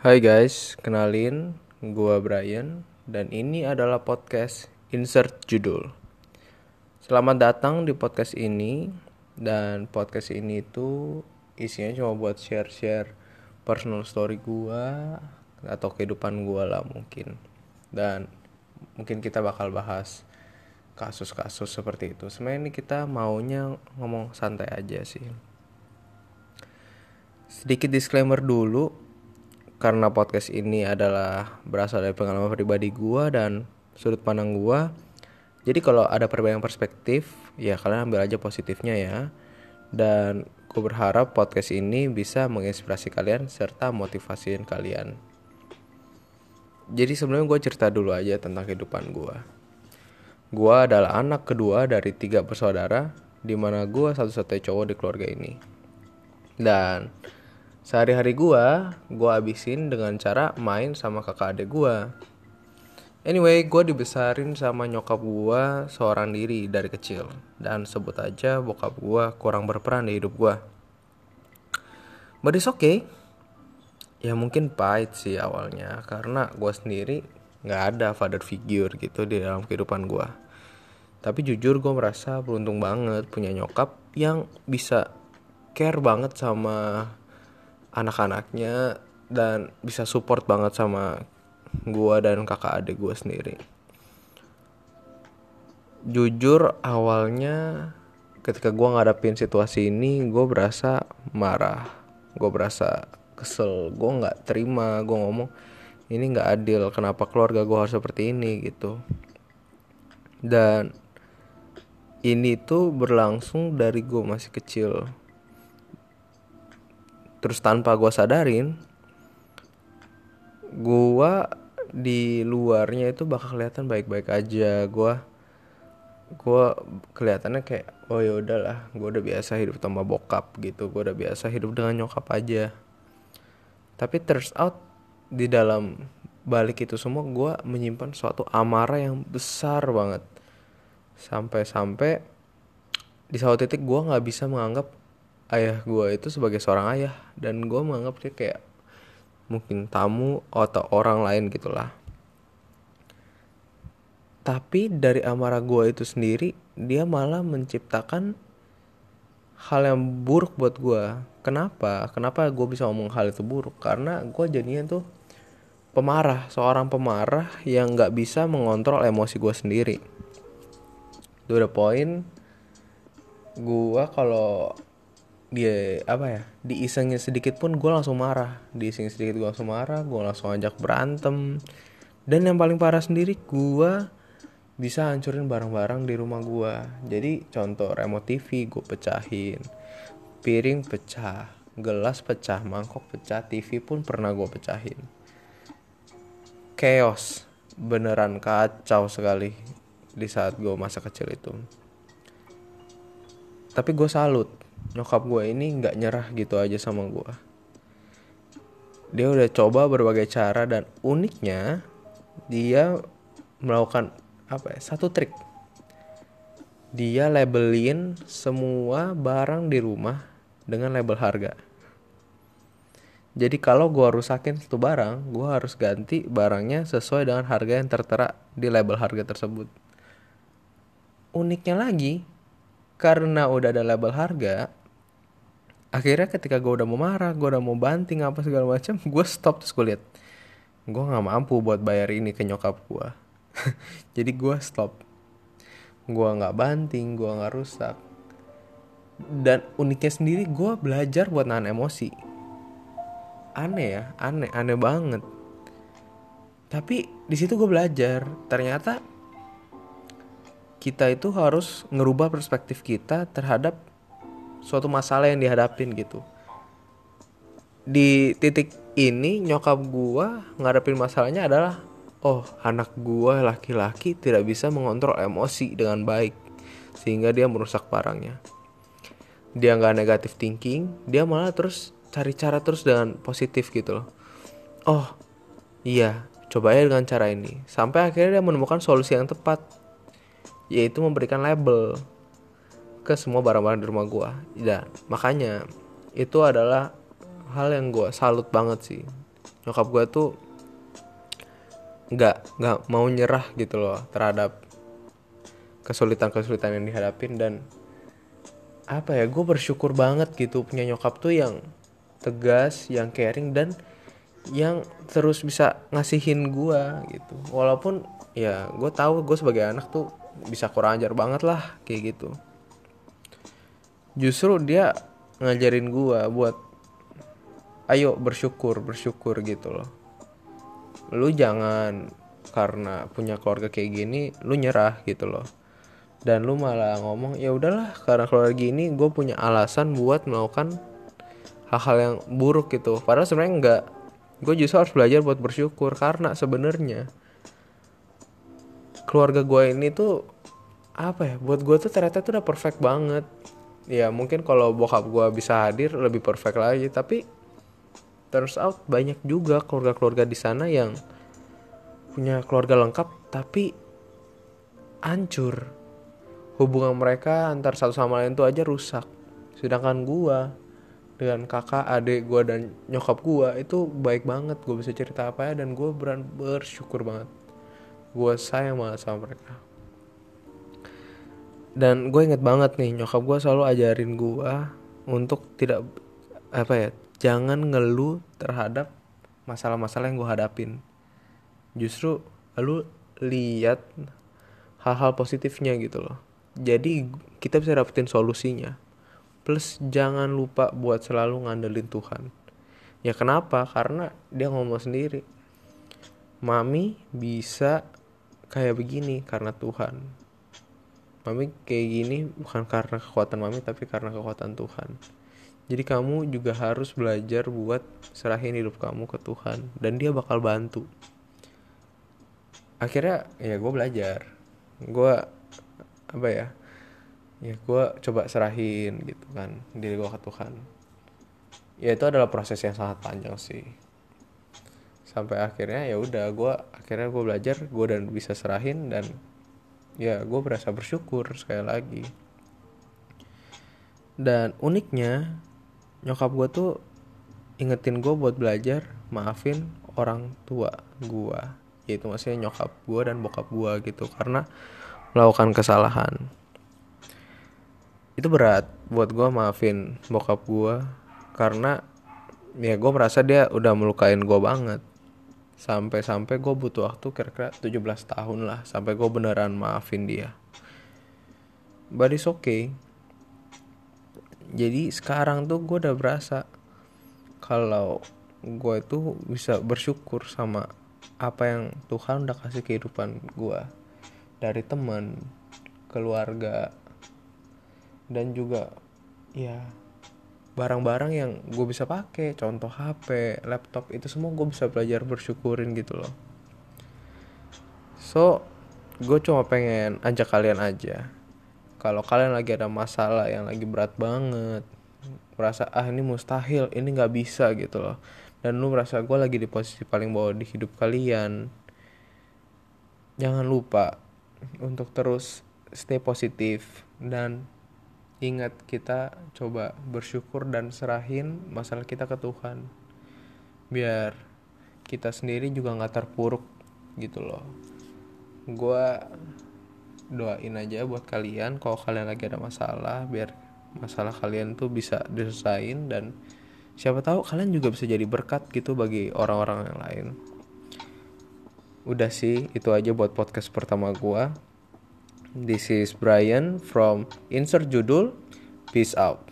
Hai guys, kenalin gua Brian dan ini adalah podcast Insert Judul. Selamat datang di podcast ini dan podcast ini itu isinya cuma buat share-share personal story gua atau kehidupan gua lah mungkin. Dan mungkin kita bakal bahas kasus-kasus seperti itu. Sebenarnya ini kita maunya ngomong santai aja sih. Sedikit disclaimer dulu, karena podcast ini adalah berasal dari pengalaman pribadi gua dan sudut pandang gua. Jadi kalau ada perbedaan perspektif, ya kalian ambil aja positifnya ya. Dan gue berharap podcast ini bisa menginspirasi kalian serta motivasiin kalian. Jadi sebenarnya gue cerita dulu aja tentang kehidupan gua. Gua adalah anak kedua dari tiga bersaudara, di mana gua satu-satunya cowok di keluarga ini. Dan Sehari-hari gua, gua habisin dengan cara main sama kakak adik gua. Anyway, gua dibesarin sama nyokap gua seorang diri dari kecil. Dan sebut aja bokap gua kurang berperan di hidup gua. But it's okay. Ya mungkin pahit sih awalnya karena gua sendiri nggak ada father figure gitu di dalam kehidupan gua. Tapi jujur gue merasa beruntung banget punya nyokap yang bisa care banget sama anak-anaknya dan bisa support banget sama gua dan kakak adik gua sendiri. Jujur awalnya ketika gua ngadapin situasi ini gue berasa marah, gue berasa kesel, gue nggak terima, gue ngomong ini nggak adil, kenapa keluarga gue harus seperti ini gitu. Dan ini tuh berlangsung dari gue masih kecil terus tanpa gue sadarin gue di luarnya itu bakal kelihatan baik-baik aja. Gue gue kelihatannya kayak oh ya udahlah gue udah biasa hidup sama bokap gitu. Gue udah biasa hidup dengan nyokap aja. Tapi turns out di dalam balik itu semua gue menyimpan suatu amarah yang besar banget. Sampai-sampai di suatu titik gue nggak bisa menganggap ayah gue itu sebagai seorang ayah. Dan gue menganggap dia kayak mungkin tamu atau orang lain gitulah. Tapi dari amarah gue itu sendiri dia malah menciptakan hal yang buruk buat gue kenapa? Kenapa gue bisa ngomong hal itu buruk? Karena gue jadinya tuh pemarah seorang pemarah yang nggak bisa mengontrol emosi gue sendiri. To the point gue kalau dia apa ya diisengin sedikit pun gue langsung marah. Diisengin sedikit gue langsung marah gue langsung ajak berantem. Dan yang paling parah sendiri gue bisa hancurin barang-barang di rumah gue jadi contoh remote TV gue pecahin. Piring pecah gelas pecah mangkok pecah TV pun pernah gue pecahin. Chaos. Beneran kacau sekali di saat gue masa kecil itu. Tapi gue salut nyokap gue ini nggak nyerah gitu aja sama gue dia udah coba berbagai cara dan uniknya dia melakukan apa ya satu trik. Dia labelin semua barang di rumah dengan label harga. Jadi kalau gue rusakin satu barang gue harus ganti barangnya sesuai dengan harga yang tertera di label harga tersebut. Uniknya lagi karena udah ada label harga akhirnya ketika gue udah mau marah gue udah mau banting apa segala macam gue stop terus gue lihat gue nggak mampu buat bayar ini ke nyokap gue jadi gue stop. Gue nggak banting gue nggak rusak. Dan uniknya sendiri gue belajar buat nahan emosi. Aneh ya aneh aneh banget. Tapi di situ gue belajar ternyata kita itu harus ngerubah perspektif kita terhadap suatu masalah yang dihadapin gitu. Di titik ini nyokap gua ngadepin masalahnya adalah oh anak gua laki-laki tidak bisa mengontrol emosi dengan baik sehingga dia merusak barangnya. Dia nggak negatif thinking dia malah terus cari cara terus dengan positif gitu loh. Oh iya coba ya dengan cara ini. Sampai akhirnya dia menemukan solusi yang tepat yaitu memberikan label ke semua barang-barang di rumah gue dan makanya itu adalah hal yang gue salut banget sih. Nyokap gue tuh nggak nggak mau nyerah gitu loh terhadap kesulitan-kesulitan yang dihadapin dan apa ya gue bersyukur banget gitu punya nyokap tuh yang tegas yang caring dan yang terus bisa ngasihin gue gitu. Walaupun ya gue tahu gue sebagai anak tuh bisa kurang ajar banget lah kayak gitu justru dia ngajarin gue buat ayo bersyukur bersyukur gitu loh. Lu jangan karena punya keluarga kayak gini lu nyerah gitu loh. Dan lu malah ngomong ya udahlah karena keluarga gini gue punya alasan buat melakukan hal-hal yang buruk gitu. Padahal sebenarnya enggak. Gue justru harus belajar buat bersyukur karena sebenarnya keluarga gue ini tuh apa ya buat gue tuh ternyata tuh udah perfect banget ya mungkin kalau bokap gue bisa hadir lebih perfect lagi. Tapi turns out banyak juga keluarga-keluarga di sana yang punya keluarga lengkap tapi hancur. Hubungan mereka antar satu sama lain tuh aja rusak. Sedangkan gua dengan kakak adik gua dan nyokap gua itu baik banget. Gua bisa cerita apa ya dan gua beran bersyukur banget. Gua sayang banget sama mereka dan gue inget banget nih nyokap gue selalu ajarin gue untuk tidak apa ya jangan ngeluh terhadap masalah-masalah yang gue hadapin. Justru lalu lihat hal-hal positifnya gitu loh. Jadi kita bisa dapetin solusinya. Plus jangan lupa buat selalu ngandelin Tuhan. Ya kenapa? Karena dia ngomong sendiri. Mami bisa kayak begini karena Tuhan mami kayak gini bukan karena kekuatan mami tapi karena kekuatan Tuhan. Jadi kamu juga harus belajar buat serahin hidup kamu ke Tuhan dan dia bakal bantu. Akhirnya ya gue belajar. Gue apa ya ya gue coba serahin gitu kan diri gue ke Tuhan. Ya itu adalah proses yang sangat panjang sih. Sampai akhirnya ya udah gue akhirnya gue belajar gue dan bisa serahin dan ya gue berasa bersyukur sekali lagi. Dan uniknya nyokap gue tuh ingetin gue buat belajar maafin orang tua gue yaitu maksudnya nyokap gue dan bokap gue gitu karena melakukan kesalahan. Itu berat buat gue maafin bokap gue karena ya gue merasa dia udah melukain gue banget sampai-sampai gue butuh waktu kira-kira 17 tahun lah sampai gue beneran maafin dia. But it's okay. Jadi sekarang tuh gue udah berasa kalau gue itu bisa bersyukur sama apa yang Tuhan udah kasih kehidupan gue dari teman keluarga dan juga ya barang-barang yang gue bisa pakai contoh HP laptop itu semua gue bisa belajar bersyukurin gitu loh. So gue cuma pengen ajak kalian aja. Kalau kalian lagi ada masalah yang lagi berat banget merasa ah ini mustahil ini nggak bisa gitu loh. Dan lu merasa gue lagi di posisi paling bawah di hidup kalian jangan lupa untuk terus stay positif dan ingat kita coba bersyukur dan serahin masalah kita ke Tuhan. Biar kita sendiri juga nggak terpuruk gitu loh. Gue doain aja buat kalian kalau kalian lagi ada masalah biar masalah kalian tuh bisa diselesain dan siapa tahu kalian juga bisa jadi berkat gitu bagi orang-orang yang lain. Udah sih itu aja buat podcast pertama gua this is Brian from insert judul. Peace out